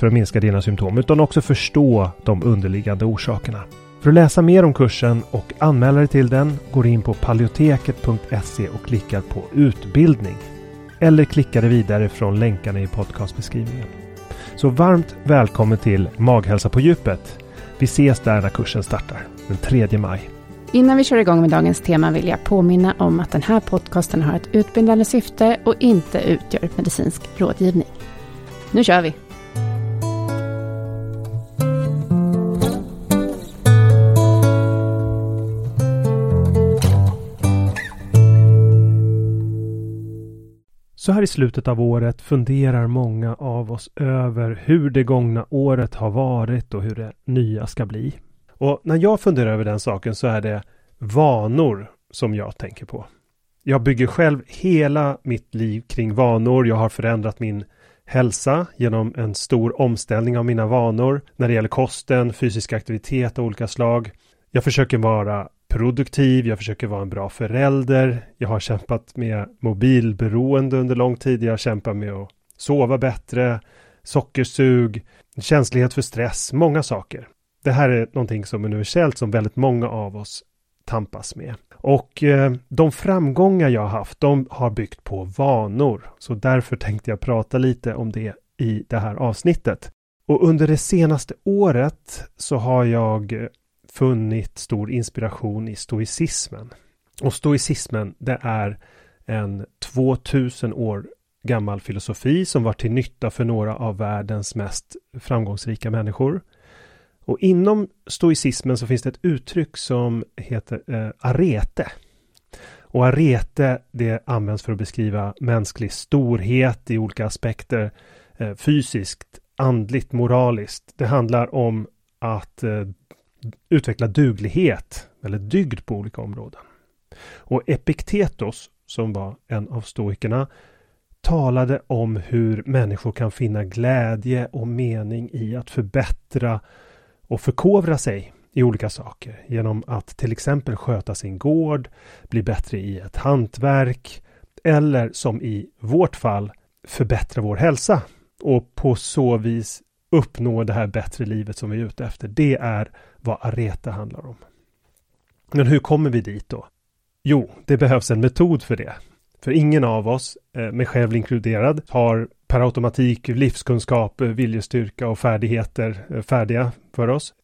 för att minska dina symptom utan också förstå de underliggande orsakerna. För att läsa mer om kursen och anmäla dig till den går in på paleoteket.se och klickar på utbildning. Eller klickar dig vidare från länkarna i podcastbeskrivningen. Så varmt välkommen till Maghälsa på djupet. Vi ses där när kursen startar den 3 maj. Innan vi kör igång med dagens tema vill jag påminna om att den här podcasten har ett utbildande syfte och inte utgör medicinsk rådgivning. Nu kör vi! Så här i slutet av året funderar många av oss över hur det gångna året har varit och hur det nya ska bli. Och när jag funderar över den saken så är det vanor som jag tänker på. Jag bygger själv hela mitt liv kring vanor. Jag har förändrat min hälsa genom en stor omställning av mina vanor när det gäller kosten, fysisk aktivitet av olika slag. Jag försöker vara produktiv, jag försöker vara en bra förälder. Jag har kämpat med mobilberoende under lång tid. Jag kämpar med att sova bättre, sockersug, känslighet för stress, många saker. Det här är någonting som är universellt som väldigt många av oss tampas med. Och eh, de framgångar jag har haft, de har byggt på vanor. Så därför tänkte jag prata lite om det i det här avsnittet. Och under det senaste året så har jag funnit stor inspiration i stoicismen. Och stoicismen det är en 2000 år gammal filosofi som var till nytta för några av världens mest framgångsrika människor. Och inom stoicismen så finns det ett uttryck som heter eh, arete. Och arete det används för att beskriva mänsklig storhet i olika aspekter. Eh, fysiskt, andligt, moraliskt. Det handlar om att eh, utveckla duglighet eller dygd på olika områden. Och Epiktetos, som var en av stoikerna, talade om hur människor kan finna glädje och mening i att förbättra och förkovra sig i olika saker genom att till exempel sköta sin gård, bli bättre i ett hantverk eller som i vårt fall förbättra vår hälsa och på så vis uppnå det här bättre livet som vi är ute efter. Det är vad Areta handlar om. Men hur kommer vi dit då? Jo, det behövs en metod för det. För ingen av oss, eh, mig själv inkluderad, har per automatik livskunskap, eh, viljestyrka och färdigheter eh, färdiga för oss.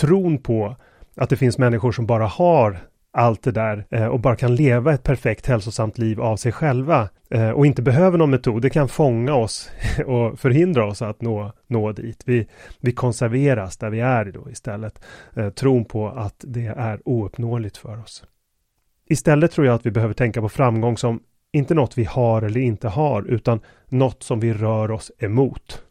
Tron på att det finns människor som bara har allt det där eh, och bara kan leva ett perfekt hälsosamt liv av sig själva eh, och inte behöver någon metod. Det kan fånga oss och förhindra oss att nå, nå dit. Vi, vi konserveras där vi är då istället. Eh, tron på att det är ouppnåeligt för oss. Istället tror jag att vi behöver tänka på framgång som inte något vi har eller inte har utan något som vi rör oss emot.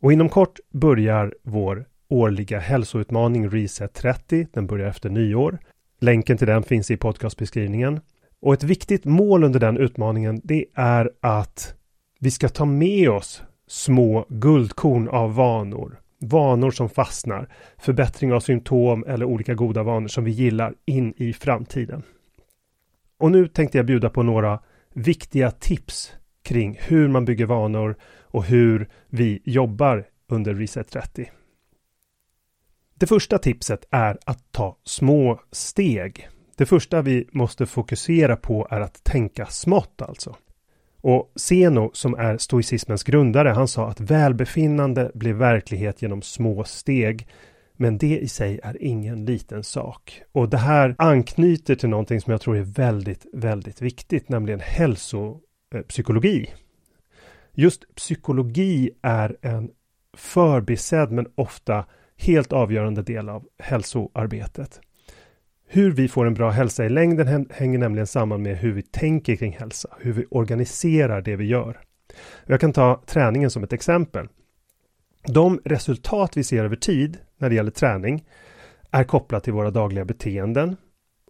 Och inom kort börjar vår årliga hälsoutmaning Reset 30. Den börjar efter nyår. Länken till den finns i podcastbeskrivningen. Och ett viktigt mål under den utmaningen det är att vi ska ta med oss små guldkorn av vanor. Vanor som fastnar, förbättring av symptom eller olika goda vanor som vi gillar in i framtiden. Och nu tänkte jag bjuda på några viktiga tips kring hur man bygger vanor och hur vi jobbar under Reset 30. Det första tipset är att ta små steg. Det första vi måste fokusera på är att tänka smått alltså. Och Zeno som är stoicismens grundare, han sa att välbefinnande blir verklighet genom små steg. Men det i sig är ingen liten sak. Och det här anknyter till någonting som jag tror är väldigt, väldigt viktigt, nämligen hälsopsykologi. Eh, Just psykologi är en förbisedd men ofta helt avgörande del av hälsoarbetet. Hur vi får en bra hälsa i längden hänger nämligen samman med hur vi tänker kring hälsa, hur vi organiserar det vi gör. Jag kan ta träningen som ett exempel. De resultat vi ser över tid när det gäller träning är kopplat till våra dagliga beteenden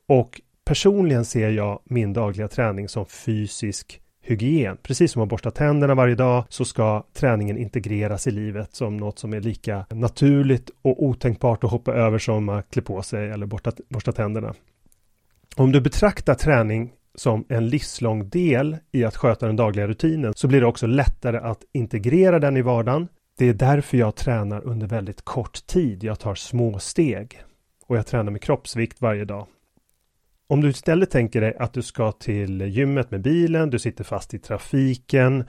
och personligen ser jag min dagliga träning som fysisk hygien. Precis som att borsta tänderna varje dag så ska träningen integreras i livet som något som är lika naturligt och otänkbart att hoppa över som att klä på sig eller borsta, borsta tänderna. Om du betraktar träning som en livslång del i att sköta den dagliga rutinen så blir det också lättare att integrera den i vardagen. Det är därför jag tränar under väldigt kort tid. Jag tar små steg och jag tränar med kroppsvikt varje dag. Om du istället tänker dig att du ska till gymmet med bilen, du sitter fast i trafiken,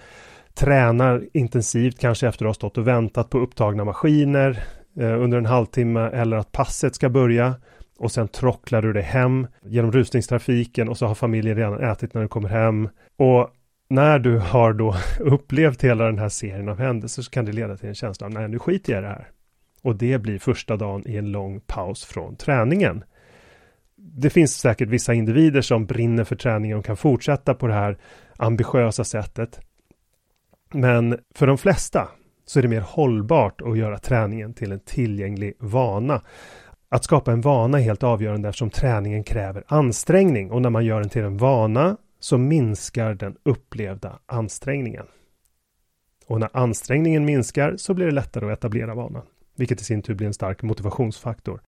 tränar intensivt, kanske efter att ha stått och väntat på upptagna maskiner eh, under en halvtimme eller att passet ska börja och sen trocklar du dig hem genom rusningstrafiken och så har familjen redan ätit när du kommer hem. Och när du har då upplevt hela den här serien av händelser så kan det leda till en känsla av nej, nu skiter jag i det här. Och det blir första dagen i en lång paus från träningen det finns säkert vissa individer som brinner för träningen och kan fortsätta på det här ambitiösa sättet. Men för de flesta så är det mer hållbart att göra träningen till en tillgänglig vana. Att skapa en vana är helt avgörande eftersom träningen kräver ansträngning och när man gör den till en vana så minskar den upplevda ansträngningen. Och när ansträngningen minskar så blir det lättare att etablera vanan, vilket i sin tur blir en stark motivationsfaktor.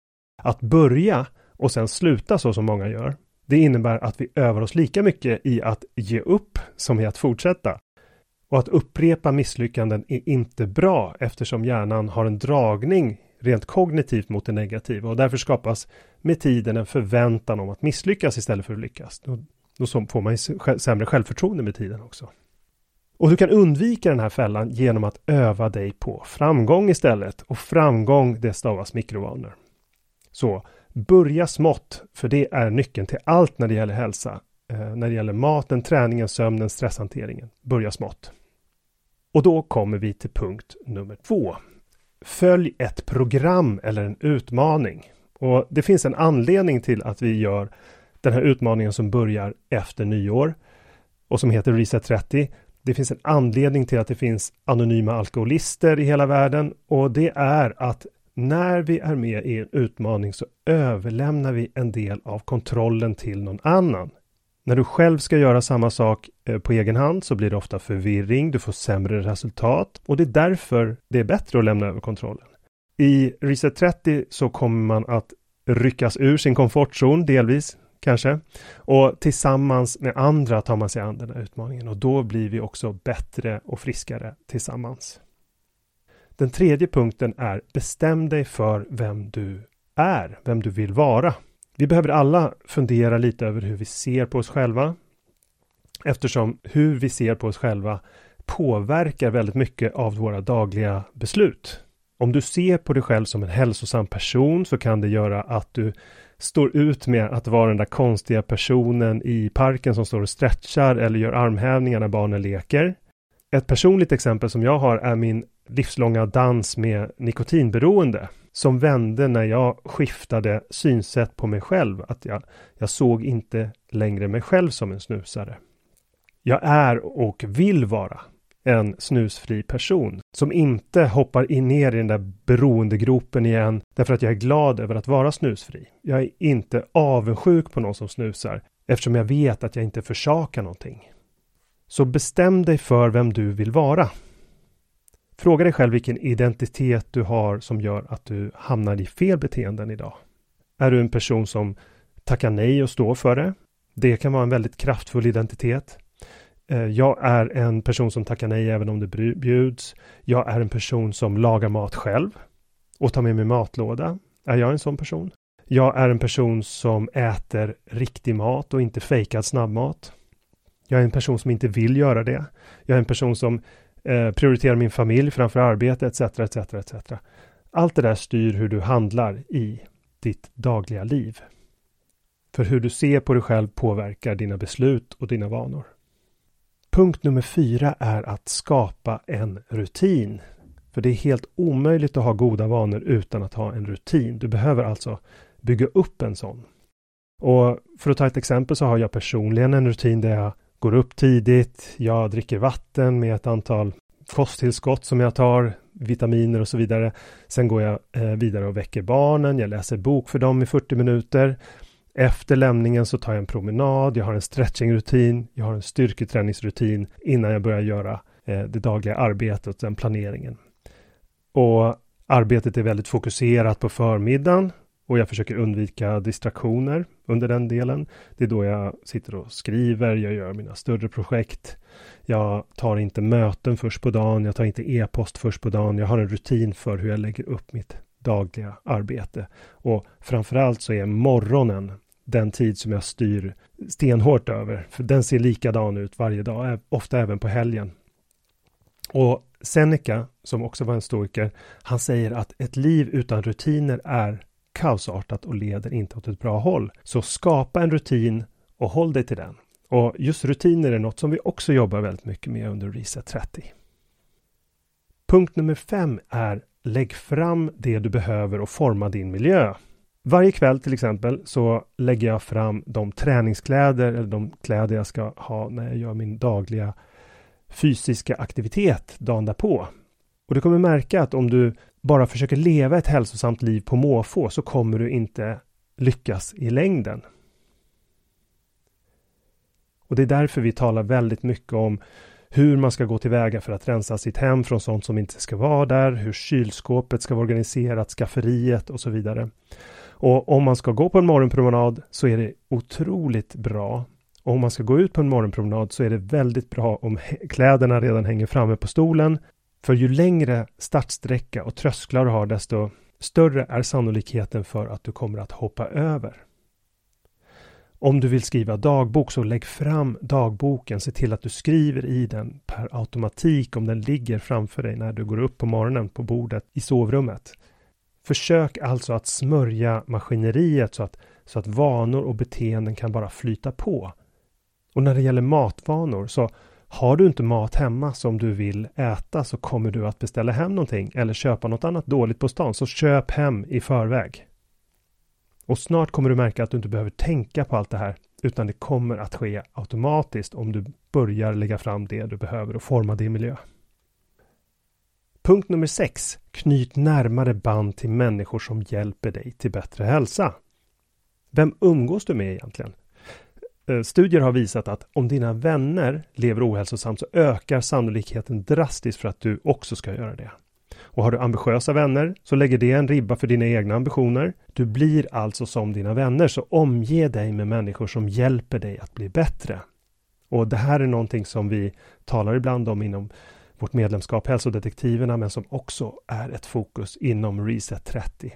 Att börja och sen sluta så som många gör, det innebär att vi övar oss lika mycket i att ge upp som i att fortsätta. Och att upprepa misslyckanden är inte bra eftersom hjärnan har en dragning rent kognitivt mot det negativa och därför skapas med tiden en förväntan om att misslyckas istället för att lyckas. Då, då får man sämre självförtroende med tiden också. Och du kan undvika den här fällan genom att öva dig på framgång istället. Och framgång, det stavas mikrovanor. Så Börja smått, för det är nyckeln till allt när det gäller hälsa. Eh, när det gäller maten, träningen, sömnen, stresshanteringen. Börja smått. Och då kommer vi till punkt nummer två. Följ ett program eller en utmaning. Och det finns en anledning till att vi gör den här utmaningen som börjar efter nyår och som heter Reset 30. Det finns en anledning till att det finns anonyma alkoholister i hela världen och det är att när vi är med i en utmaning så överlämnar vi en del av kontrollen till någon annan. När du själv ska göra samma sak eh, på egen hand så blir det ofta förvirring, du får sämre resultat och det är därför det är bättre att lämna över kontrollen. I Reset 30 så kommer man att ryckas ur sin komfortzon delvis kanske och tillsammans med andra tar man sig an den här utmaningen och då blir vi också bättre och friskare tillsammans. Den tredje punkten är bestäm dig för vem du är, vem du vill vara. Vi behöver alla fundera lite över hur vi ser på oss själva. Eftersom hur vi ser på oss själva påverkar väldigt mycket av våra dagliga beslut. Om du ser på dig själv som en hälsosam person så kan det göra att du står ut med att vara den där konstiga personen i parken som står och stretchar eller gör armhävningar när barnen leker. Ett personligt exempel som jag har är min livslånga dans med nikotinberoende som vände när jag skiftade synsätt på mig själv. Att jag, jag såg inte längre mig själv som en snusare. Jag är och vill vara en snusfri person som inte hoppar in ner i den där beroendegropen igen därför att jag är glad över att vara snusfri. Jag är inte avundsjuk på någon som snusar eftersom jag vet att jag inte försakar någonting. Så bestäm dig för vem du vill vara. Fråga dig själv vilken identitet du har som gör att du hamnar i fel beteenden idag. Är du en person som tackar nej och står för det? Det kan vara en väldigt kraftfull identitet. Eh, jag är en person som tackar nej även om det bjuds. Jag är en person som lagar mat själv och tar med mig matlåda. Är jag en sån person? Jag är en person som äter riktig mat och inte fejkad snabbmat. Jag är en person som inte vill göra det. Jag är en person som eh, prioriterar min familj framför arbete etc. etc. etc. Allt det där styr hur du handlar i ditt dagliga liv. För hur du ser på dig själv påverkar dina beslut och dina vanor. Punkt nummer fyra är att skapa en rutin. För det är helt omöjligt att ha goda vanor utan att ha en rutin. Du behöver alltså bygga upp en sån. Och för att ta ett exempel så har jag personligen en rutin där jag går upp tidigt, jag dricker vatten med ett antal kosttillskott som jag tar, vitaminer och så vidare. Sen går jag eh, vidare och väcker barnen, jag läser bok för dem i 40 minuter. Efter lämningen så tar jag en promenad, jag har en stretchingrutin, jag har en styrketräningsrutin innan jag börjar göra eh, det dagliga arbetet, den planeringen. Och arbetet är väldigt fokuserat på förmiddagen och jag försöker undvika distraktioner under den delen. Det är då jag sitter och skriver, jag gör mina större projekt. Jag tar inte möten först på dagen, jag tar inte e-post först på dagen. Jag har en rutin för hur jag lägger upp mitt dagliga arbete. Och framförallt så är morgonen den tid som jag styr stenhårt över. För den ser likadan ut varje dag, ofta även på helgen. Och Seneca, som också var en stoiker, han säger att ett liv utan rutiner är kaosartat och leder inte åt ett bra håll. Så skapa en rutin och håll dig till den. Och just rutiner är något som vi också jobbar väldigt mycket med under Reset 30. Punkt nummer fem är lägg fram det du behöver och forma din miljö. Varje kväll till exempel så lägger jag fram de träningskläder eller de kläder jag ska ha när jag gör min dagliga fysiska aktivitet dagen därpå. Och du kommer märka att om du bara försöker leva ett hälsosamt liv på måfå så kommer du inte lyckas i längden. Och det är därför vi talar väldigt mycket om hur man ska gå tillväga för att rensa sitt hem från sånt som inte ska vara där, hur kylskåpet ska vara organiserat, skafferiet och så vidare. Och om man ska gå på en morgonpromenad så är det otroligt bra. Och om man ska gå ut på en morgonpromenad så är det väldigt bra om kläderna redan hänger framme på stolen. För ju längre startsträcka och trösklar du har desto större är sannolikheten för att du kommer att hoppa över. Om du vill skriva dagbok så lägg fram dagboken. Se till att du skriver i den per automatik om den ligger framför dig när du går upp på morgonen på bordet i sovrummet. Försök alltså att smörja maskineriet så att, så att vanor och beteenden kan bara flyta på. Och när det gäller matvanor så har du inte mat hemma som du vill äta så kommer du att beställa hem någonting eller köpa något annat dåligt på stan. Så köp hem i förväg. Och snart kommer du märka att du inte behöver tänka på allt det här utan det kommer att ske automatiskt om du börjar lägga fram det du behöver och forma din miljö. Punkt nummer 6. Knyt närmare band till människor som hjälper dig till bättre hälsa. Vem umgås du med egentligen? Eh, studier har visat att om dina vänner lever ohälsosamt så ökar sannolikheten drastiskt för att du också ska göra det. Och har du ambitiösa vänner så lägger det en ribba för dina egna ambitioner. Du blir alltså som dina vänner, så omge dig med människor som hjälper dig att bli bättre. Och det här är någonting som vi talar ibland om inom vårt medlemskap Hälsodetektiverna, men som också är ett fokus inom Reset 30.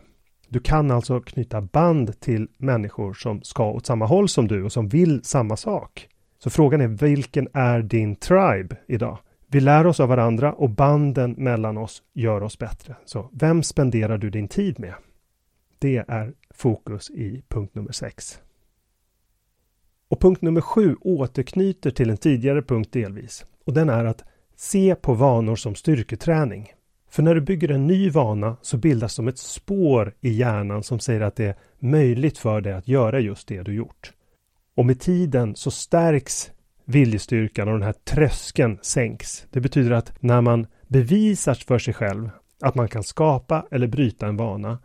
Du kan alltså knyta band till människor som ska åt samma håll som du och som vill samma sak. Så frågan är vilken är din tribe idag? Vi lär oss av varandra och banden mellan oss gör oss bättre. Så vem spenderar du din tid med? Det är fokus i punkt nummer 6. Och punkt nummer 7 återknyter till en tidigare punkt delvis. Och den är att se på vanor som styrketräning. För när du bygger en ny vana så bildas som ett spår i hjärnan som säger att det är möjligt för dig att göra just det du gjort. Och med tiden så stärks viljestyrkan och den här tröskeln sänks. Det betyder att när man bevisar för sig själv att man kan skapa eller bryta en vana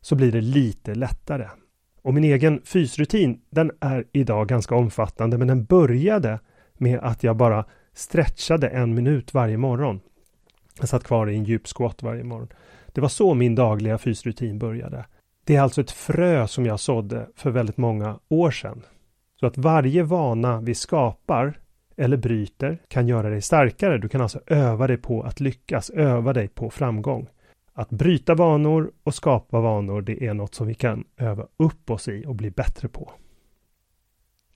så blir det lite lättare. Och min egen fysrutin, den är idag ganska omfattande, men den började med att jag bara stretchade en minut varje morgon. Jag satt kvar i en djup squat varje morgon. Det var så min dagliga fysrutin började. Det är alltså ett frö som jag sådde för väldigt många år sedan. Så att varje vana vi skapar eller bryter kan göra dig starkare. Du kan alltså öva dig på att lyckas, öva dig på framgång. Att bryta vanor och skapa vanor, det är något som vi kan öva upp oss i och bli bättre på.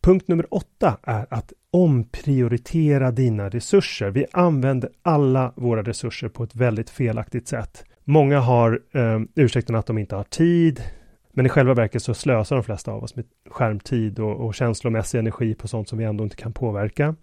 Punkt nummer åtta är att omprioritera dina resurser. Vi använder alla våra resurser på ett väldigt felaktigt sätt. Många har eh, ursäkten att de inte har tid, men i själva verket så slösar de flesta av oss med skärmtid och, och känslomässig energi på sånt som vi ändå inte kan påverka.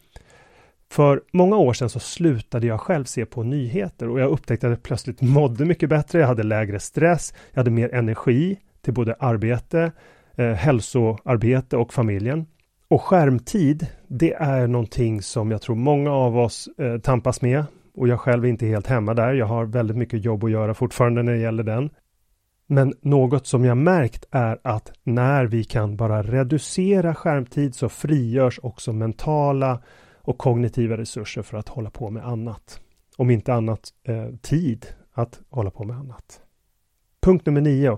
För många år sedan så slutade jag själv se på nyheter och jag upptäckte att jag plötsligt mådde mycket bättre. Jag hade lägre stress, jag hade mer energi till både arbete, eh, hälsoarbete och familjen. Och skärmtid, det är någonting som jag tror många av oss eh, tampas med och jag själv är inte helt hemma där. Jag har väldigt mycket jobb att göra fortfarande när det gäller den. Men något som jag märkt är att när vi kan bara reducera skärmtid så frigörs också mentala och kognitiva resurser för att hålla på med annat. Om inte annat eh, tid att hålla på med annat. Punkt nummer nio.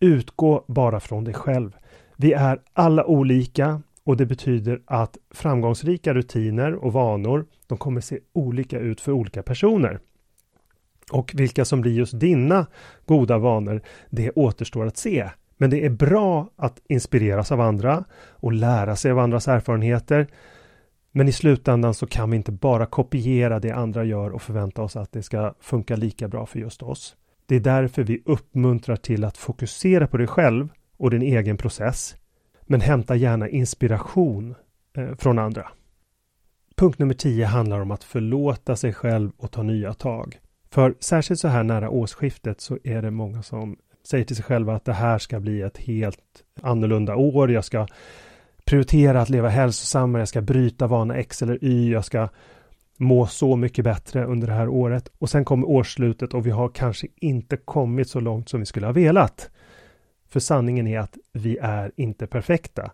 Utgå bara från dig själv. Vi är alla olika och det betyder att framgångsrika rutiner och vanor de kommer se olika ut för olika personer. Och vilka som blir just dina goda vanor, det återstår att se. Men det är bra att inspireras av andra och lära sig av andras erfarenheter. Men i slutändan så kan vi inte bara kopiera det andra gör och förvänta oss att det ska funka lika bra för just oss. Det är därför vi uppmuntrar till att fokusera på dig själv och din egen process. Men hämta gärna inspiration eh, från andra. Punkt nummer 10 handlar om att förlåta sig själv och ta nya tag. För särskilt så här nära årsskiftet så är det många som säger till sig själva att det här ska bli ett helt annorlunda år. Jag ska prioritera att leva hälsosammare, jag ska bryta vana X eller Y, jag ska må så mycket bättre under det här året. Och sen kommer årsslutet och vi har kanske inte kommit så långt som vi skulle ha velat. För sanningen är att vi är inte perfekta.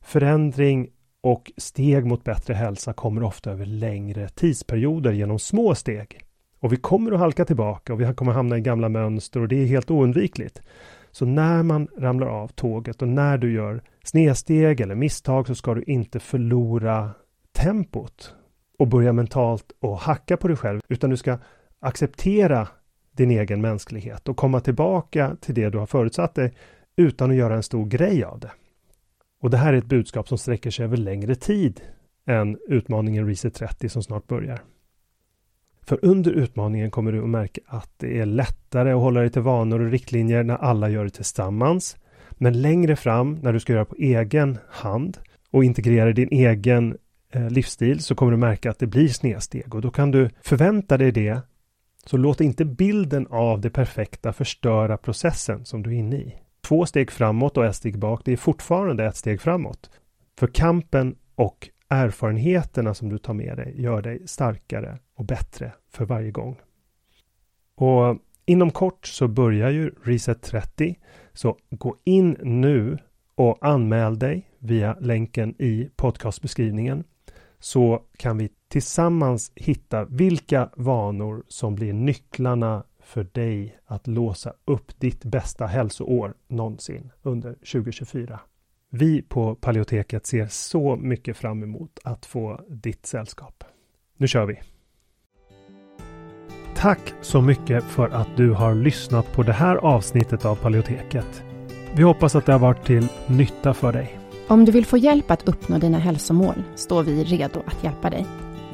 Förändring och steg mot bättre hälsa kommer ofta över längre tidsperioder genom små steg. Och vi kommer att halka tillbaka och vi kommer hamna i gamla mönster och det är helt oundvikligt. Så när man ramlar av tåget och när du gör snedsteg eller misstag så ska du inte förlora tempot och börja mentalt och hacka på dig själv utan du ska acceptera din egen mänsklighet och komma tillbaka till det du har förutsatt dig utan att göra en stor grej av det. Och det här är ett budskap som sträcker sig över längre tid än utmaningen Reset 30 som snart börjar. För under utmaningen kommer du att märka att det är lättare att hålla dig till vanor och riktlinjer när alla gör det tillsammans. Men längre fram när du ska göra på egen hand och integrera din egen eh, livsstil så kommer du märka att det blir snedsteg och då kan du förvänta dig det. Så låt inte bilden av det perfekta förstöra processen som du är inne i. Två steg framåt och ett steg bak, det är fortfarande ett steg framåt. För kampen och erfarenheterna som du tar med dig gör dig starkare och bättre för varje gång. Och inom kort så börjar ju Reset 30. Så gå in nu och anmäl dig via länken i podcastbeskrivningen så kan vi tillsammans hitta vilka vanor som blir nycklarna för dig att låsa upp ditt bästa hälsoår någonsin under 2024. Vi på Paleoteket ser så mycket fram emot att få ditt sällskap. Nu kör vi! Tack så mycket för att du har lyssnat på det här avsnittet av Paleoteket. Vi hoppas att det har varit till nytta för dig. Om du vill få hjälp att uppnå dina hälsomål står vi redo att hjälpa dig.